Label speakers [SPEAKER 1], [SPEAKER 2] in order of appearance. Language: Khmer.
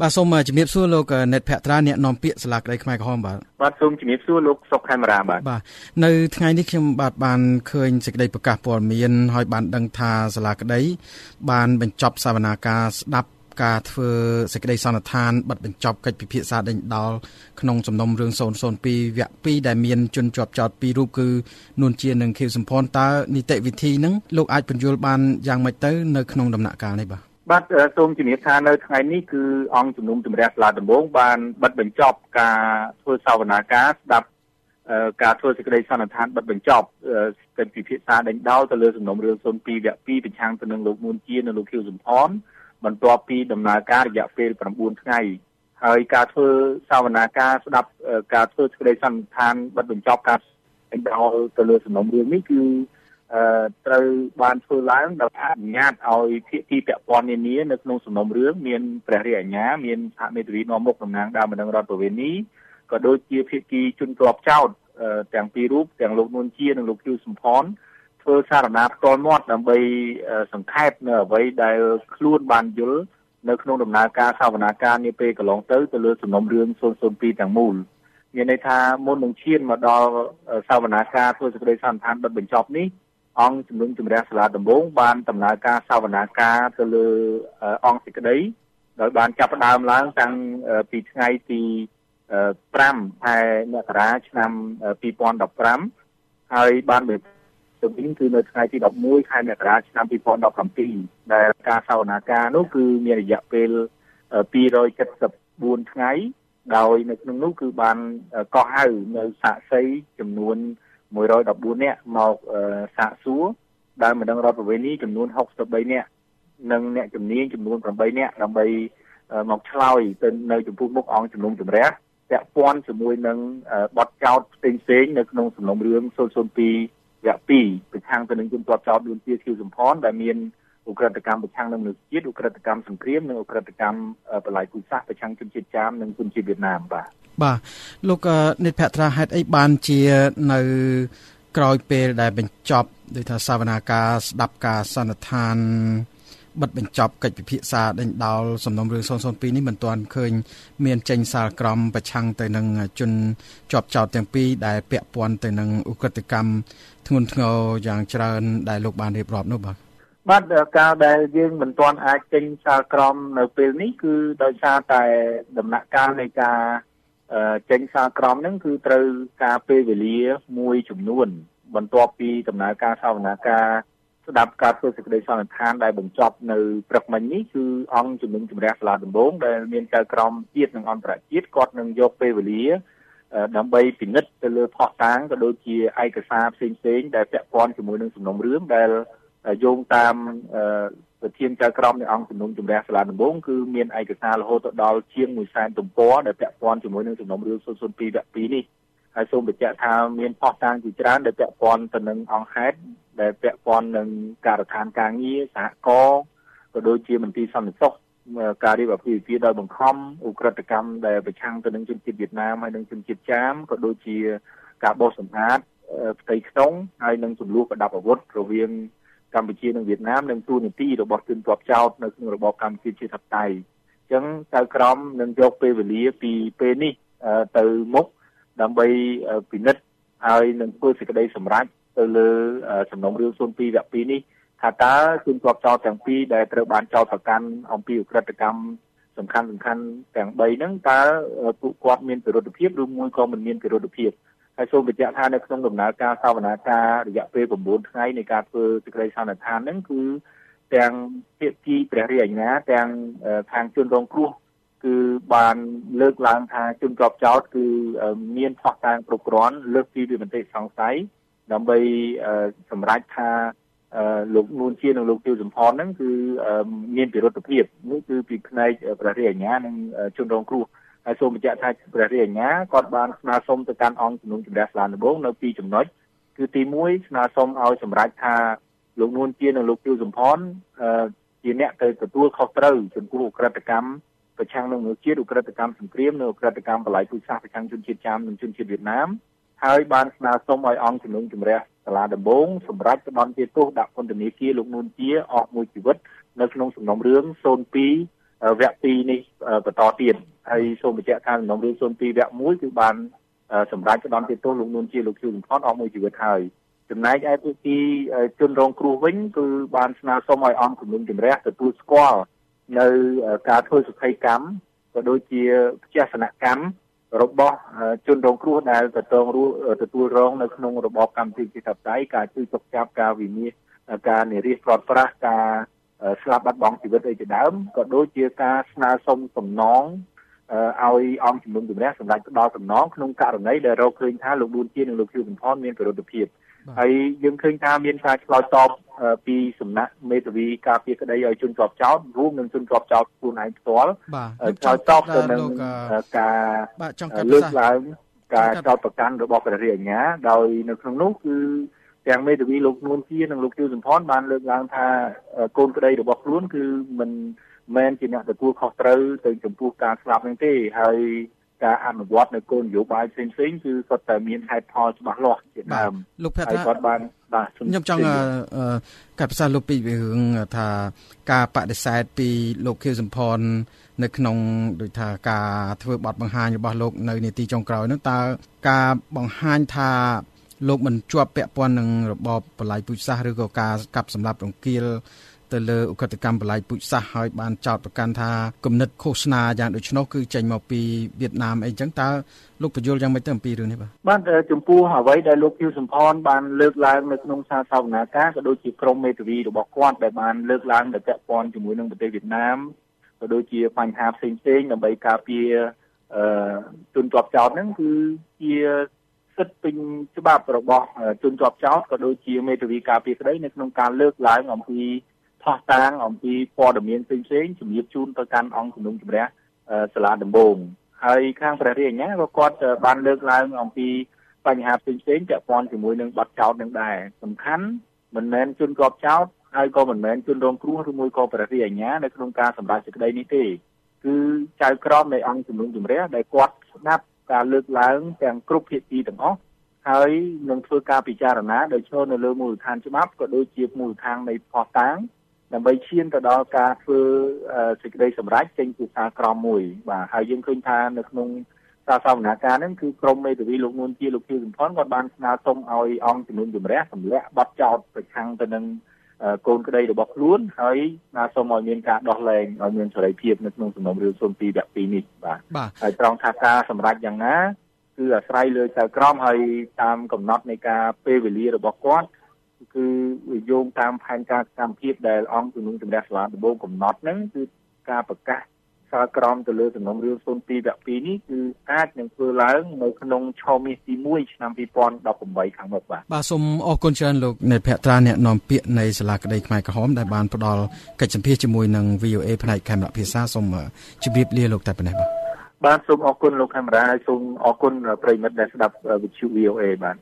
[SPEAKER 1] បាទសូមជំរាបសួរលោកណេតភក្ត្រាអ្នកនាំពាក្យសាលាក្តីខ្មែរក្រហមបាទ
[SPEAKER 2] បាទសូមជំរាបសួរលោកសុកខេមរាបាទ
[SPEAKER 1] បាទនៅថ្ងៃនេះខ្ញុំបាទបានឃើញសេចក្តីប្រកាសព័ត៌មានហើយបានដឹងថាសាលាក្តីបានបញ្ចប់សវនាការស្ដាប់ការធ្វើសេចក្តីសន្និដ្ឋានបិទបញ្ចប់កិច្ចពិភាក្សាដេញដោលក្នុងសំណុំរឿង002វគ្គ2ដែលមានជនជាប់ចោតពីររូបគឺនួនជានិងខៀវសំផនតើនីតិវិធីហ្នឹងលោកអាចបញ្យល់បានយ៉ាងម៉េចទៅនៅក្នុងដំណាក់កាលនេះបាទ
[SPEAKER 2] បាទសូមជំរាបថានៅថ្ងៃនេះគឺអង្គជំនុំជម្រះសាលាដំបងបានបិទបញ្ចប់ការធ្វើសវនាការស្ដាប់ការធ្វើសេចក្តីសន្និដ្ឋានបិទបញ្ចប់កិច្ចពិភាក្សាដេញដោលទៅលើសំណុំរឿង02វគ្គ2ប្រឆាំងទៅនឹងលោកនួនជានិងលោកខៀវសំផនបន្ទាប់ពីដំណើរការរយៈពេល9ថ្ងៃហើយការធ្វើសវនាការស្ដាប់ការធ្វើសេចក្តីសន្និដ្ឋានបិទបញ្ចប់ការដេញដោលទៅលើសំណុំរឿងនេះគឺ ត្រូវបានធ្វើឡើងដោយអនុញ្ញាតឲ្យភាគីពាក់ព័ន្ធនានានៅក្នុងសំណុំរឿងមានព្រះរាជអាជ្ញាមានសហមេធាវីនាំមុខតំណាងដើមបណ្ដឹងរដ្ឋប្រវេណីក៏ដូចជាភាគីជនជាប់ចោតទាំងពីររូបទាំងលោកនួនជានិងលោកជូសំផនធ្វើសារណាផ្ទាល់មាត់ដើម្បីសង្ខេបនៅអ្វីដែលខ្លួនបានយល់នៅក្នុងដំណើរការសវនាការនាពេលកន្លងទៅទៅលើសំណុំរឿង002ទាំងមូលមានន័យថាមុននឹងឈានមកដល់សវនាការធ្វើសេចក្តីសន្និដ្ឋានបិទបញ្ចប់នេះ អង្គជំនុំជម្រះសាលាដំបងបានដំណើរការសវនាការទៅលើអង្គសេចក្តីដោយបានចាប់ផ្ដើមឡើងតាំងពីថ្ងៃទី5ខែមករាឆ្នាំ2015ហើយបានទៅវិញគឺនៅថ្ងៃទី11ខែមករាឆ្នាំ2017ដែលការសវនាការនោះគឺមានរយៈពេល274ថ្ងៃដោយនៅក្នុងនោះគឺបានកោះហៅនៅសាកសីចំនួន 114នាក់មកសាកសួរដែលម្ដងរដ្ឋប្រវេណីចំនួន63នាក់និងអ្នកជំនាញចំនួន8នាក់ដើម្បីមកឆ្លើយទៅនៅចំពោះមុខអង្គជំនុំជម្រះពាក់ព័ន្ធជាមួយនឹងបទចោតផ្សេងផ្សេងនៅក្នុងសំណុំរឿង002វគ្គ2ប្រឆាំងទៅនឹងជនជាប់ចោតលួនជាឈីវសំផនដែលមានឧក្រិដ្ឋកម្មប្រឆាំងនឹងមនុស្សជាតិឧក្រិដ្ឋកម្មសង្គ្រាមនិងឧក្រិដ្ឋកម្មបលាយគូសាសប្រឆាំងជនជាតិចាមនិងជនជាតិវៀតណាមបាទ
[SPEAKER 1] បាទលោកនិតភត្រាហេតុអីបានជានៅក្រោយពេលដែលបញ្ចប់ដូចថាសវនាការស្ដាប់ការសន្និដ្ឋានបិទបញ្ចប់កិច្ចពិភាក្សាដេញដោលសំណុំរឿង002នេះមិនទាន់ឃើញមានចេញសាលក្រមប្រឆាំងទៅនឹងជនជាប់ចោតទាំងពីរដែលពាក់ព័ន្ធទៅនឹងឧក្រិដ្ឋកម្មធ្ងន់ធ្ងរយ៉ាងច្រើនដែលលោកបានរៀបរាប់នោះបាទ
[SPEAKER 2] បាទការដែលយើងមិនទាន់អាចចេញសាលក្រមនៅពេលនេះគឺដោយសារតែដំណាក់កាលនៃការ ចេញសារក្រមហ្នឹងគឺត្រូវការពេលវេលាមួយចំនួន បន្ទាប់ពីដំណើរការសវនាការស្ដាប់ការធ្វើសេចក្តីសន្និដ្ឋានដែលបញ្ចប់នៅព្រឹកមិញនេះគឺអង្គជំនុំជម្រះសាលាដំបងដែលមានចៅក្រមជាតិនិងអន្តរជាតិគាត់នឹងយកពេលវេលាដើម្បីពិនិត្យទៅលើផុសតាងក៏ដូចជាឯកសារផ្សេងៗដែលពាក់ព័ន្ធជាមួយនឹងសំណុំរឿងដែល យោងតាមប្រធានចៅក្រមនៃអង្គជំនុំជម្រះសាលាដំបងគឺមានឯកសាររហូតទៅដល់ជាង1សែនទំព័រដែលពាក់ព័ន្ធជាមួយនឹងសំណុំរឿង002វគ្គ2នេះហើយសូមបញ្ជាក់ថាមានផុសតាងជាច្រើនដែលពាក់ព័ន្ធទៅនឹងអង្គហេតុដែលពាក់ព័ន្ធនឹងការដ្ឋានការងារសហគមន៍ក៏ដូចជាមន្ទីរសន្តិសុខការរៀបអាពាហ៍ពិពាហ៍ដោយបង្ខំឧក្រិដ្ឋកម្មដែលប្រឆាំងទៅនឹងជនជាតិវៀតណាមហើយនិងជនជាតិចាមក៏ដូចជាការបោះសម្អាតផ្ទៃក្នុងហើយនិងចំនួនប្រដាប់អាវុធរវាង កម្ពុជានិងវៀតណាមនិងទូនីតិរបស់ជនជាប់ចោតនៅក្នុងរបបកម្ពុជាជាធិបតេយ្យអញ្ចឹងចៅក្រមនឹងយកពេលវេលាពីពេលនេះទៅមុខដើម្បីពិនិត្យហើយនឹងធ្វើសេចក្តីសម្រេចទៅលើសំណុំរឿង02វគ្គ2នេះថាតើជនជាប់ចោតទាំងពីរដែលត្រូវបានចោទប្រកាន់អំពីអក្រិតកម្មសំខាន់សំខាន់ទាំង3ហ្នឹងតើពួកគាត់មានពិរុទ្ធភាពឬមួយក៏មិនមានពិរុទ្ធភាព ហើយសូមបញ្ជាក់ថានៅក្នុងដំណើរការសវនាការរយៈពេល9ថ្ងៃនៃការធ្វើសេចក្តីសន្និដ្ឋានហ្នឹងគឺទាំងភាគីព្រះរាជអាជ្ញាទាំងខាងជនរងគ្រោះគឺបានលើកឡើងថាជនជាប់ចោតគឺមានផុសតាងគ្រប់គ្រាន់លើកពីវិមតិសង្ស័យដើម្បីសម្រេចថាលោកនួនជានិងលោកទាវសំផនហ្នឹងគឺមានពិរុទ្ធភាពនេះគឺពីផ្នែកព្រះរាជអាជ្ញានិងជនរងគ្រោះ ហើយសូមបញ្ជាក់ថាព្រះរាជអាជ្ញាគាត់បានស្នើសុំទៅកាន់អង្គជំនុំជម្រះសាលាដំបងនៅពីរចំណុចគឺទី1ស្នើសុំឲ្យសម្រេចថាលោកនួនជានិងលោកទាវសំផនជាអ្នកទៅទទួលខុសត្រូវចំពោះអក្រិតកម្មប្រឆាំងនឹងមនុស្សជាតិអក្រិតកម្មសង្គ្រាមនិងអក្រិតកម្មបលាយពូជសាសន៍ប្រឆាំងជនជាតិចាមនិងជនជាតិវៀតណាមហើយបានស្នើសុំឲ្យអង្គជំនុំជម្រះសាលាដំបងសម្រាប់ផ្ដន់ជាទោសដាក់ពន្ធនាគារលោកនួនជាអស់មួយជីវិតនៅក្នុងសំណុំរឿង02វគ្គ2នេះបន្តទៀត ហើយសូមបញ្ជាក់ថាសំណុំរឿង02វគ្គ1គឺបានសម្រាប់ផ្ដំទីទោសលោកនួនជាលោកជឿសំផនអស់មួយជីវិតហើយចំណែកឯភាគីជនរងគ្រោះវិញគឺបានស្នើសុំឲ្យអង្គជំនុំជម្រះទទួលស្គាល់នៅការធ្វើសុខកម្មក៏ដូចជាផ្ទះសនកម្មរបស់ជនរងគ្រោះដែលទទួលទទួលរងនៅក្នុងរបបកម្ពុជាប្រជាធិបតេយ្យការជួយទុកចាប់ការវិនិច្ឆ័យការនិរិះព្រាត់ប្រាសការស្លាប់បាត់បង់ជីវិតអីជាដើមក៏ដូចជាការស្នើសុំសំណង ឲ្យអង្គជំនុំជម្រះសម្រាប់ផ្ដល់សំណងក្នុងករណីដែលរកឃើញថាលោកឌួនជានិងលោកជឿសំផនមានប្រតិភិបហើយយើងឃើញថាមានការឆ្លើយតបពីសំណាក់មេធាវីការពារក្តីឲ្យជនជាប់ចោតរួមនឹងជនជាប់ចោតខ្លួនឯងផ្ទាល់ឆ្លើយតបទៅនឹងការលើកឡើងការចោតប្រកាន់របស់ព្រះរាជអាជ្ញាដោយនៅក្នុងនោះគឺទាំងមេធាវីលោកនួនជានិងលោកជឿសំផនបានលើកឡើងថាកូនក្តីរបស់ខ្លួនគឺមិន មែនជាអ្នកទទួលខុសត្រូវទៅចំពោះការស្លាប់នឹងទេហើយការអនុវត្តនៅគោលនយោបាយផ្សេងផ្សេងគឺគាត់តែមានហេតុផលច្បាស់លាស់ជាដើម
[SPEAKER 1] លោកភ័ត្រា
[SPEAKER 2] គាត់បាន
[SPEAKER 1] បាទខ្ញុំចង់កាត់ផ្សាយលោកពីរឿងថាការបដិសេធពីលោកខៀវសំផននៅក្នុងដូចថាការធ្វើបទបង្ហាញរបស់លោកនៅនីតិចុងក្រោយនោះតើការបង្ហាញថាលោកមិនជាប់ពាក់ព័ន្ធនឹងរបបបល័យពូជសាសន៍ឬក៏ការកាប់សម្លាប់រង្គាល ទៅលើឧក្រិដ្ឋកម្មបល័យពូជសាសន៍ហើយបានចោទប្រកាន់ថាគំនិតឃោសនាយ៉ាងដូច្នោះគឺចេញមកពីវៀតណាមអីចឹងតើលោកបញ្យល់យ៉ាងម៉េចទៅអំពីរឿងនេះបាទ
[SPEAKER 2] បាទចំពោះអ្វីដែលលោកភីវសំផនបានលើកឡើងនៅក្នុងសារសវនាការក៏ដូចជាក្រុមមេធាវីរបស់គាត់ដែលបានលើកឡើងដែលពាក់ព័ន្ធជាមួយនឹងប្រទេសវៀតណាមក៏ដូចជាបញ្ហាផ្សេងផ្សេងដើម្បីការពារអឺជនជាប់ចោតហ្នឹងគឺជាសិទ្ធិពេញច្បាប់របស់ជនជាប់ចោតក៏ដូចជាមេធាវីការពារក្តីនៅក្នុងការលើកឡើងអំពី ផុសតាងអំពីព័ត៌មានផ្សេងផ្សេងជំរាបជូនទៅកាន់អង្គជំនុំជម្រះសាលាដំបងហើយខាងព្រះរាជអាជ្ញាក៏គាត់បានលើកឡើងអំពីបញ្ហាផ្សេងផ្សេងពាក់ព័ន្ធជាមួយនឹងបាត់ចោតនឹងដែរសំខាន់មិនមែនជនជាប់ចោតហើយក៏មិនមែនជនរងគ្រោះឬមួយក៏ព្រះរាជអាជ្ញានៅក្នុងការសម្រេចសេចក្តីនេះទេគឺចៅក្រមនៃអង្គជំនុំជម្រះដែលគាត់ស្ដាប់ការលើកឡើងទាំងគ្រប់ភាគីទាំងអស់ហើយនឹងធ្វើការពិចារណាដោយឈរនៅលើមូលដ្ឋានច្បាប់ក៏ដូចជាមូលដ្ឋាននៃផុសតាង ដើម្បីឈានទៅដល់ការធ្វើសេចក្តីសម្រេចចេញពីសារក្រមមួយបាទហើយយើងឃើញថានៅក្នុងសារសវនាការហ្នឹងគឺក្រមមេធាវីលោកនួនជាលោកភីសំផនគាត់បានស្នើសុំឲ្យអង្គជំនុំជម្រះសម្លាក់ប័ណ្ណចោតប្រឆាំងទៅនឹងកូនក្តីរបស់ខ្លួនហើយស្នើសុំឲ្យមានការដោះលែងឲ្យមានសេរីភាពនៅក្នុងសំណុំរឿង02វគ្គ2នេះបាទហើយត្រង់ថាការសម្រេចយ៉ាងណាគឺអាស្រ័យលើចៅក្រមហើយតាមកំណត់នៃការពេលវេលារបស់គាត់ គឺយោងតាមផែនការសកម្មភាពដែលអង្គជំនុំជម្រះសាលាដំបងកំណត់ហ្នឹងគឺការប្រកាសសាលក្រមទៅលើសំណុំរឿង02វគ្គ2នេះគឺអាចនឹងធ្វើឡើងនៅក្នុងឆមាសទី1ឆ្នាំ2018ខាងមុខបាទ
[SPEAKER 1] បាទសូមអរគុណច្រើនលោកនៃភក្ត្រាអ្នកនាំពាក្យនៃសាលាក្តីខ្មែរក្រហមដែលបានផ្ដល់កិច្ចសម្ភាសជាមួយនឹង VOA ផ្នែកខេមរៈភាសាសូមជម្រាបលាលោកតែប៉ុណ្ណេះបាទ
[SPEAKER 2] បាទសូមអរគុណលោកខេមរាហើយសូមអរគុណប្រិមិត្តដែលស្ដាប់វិទ្យុ VOA បាទ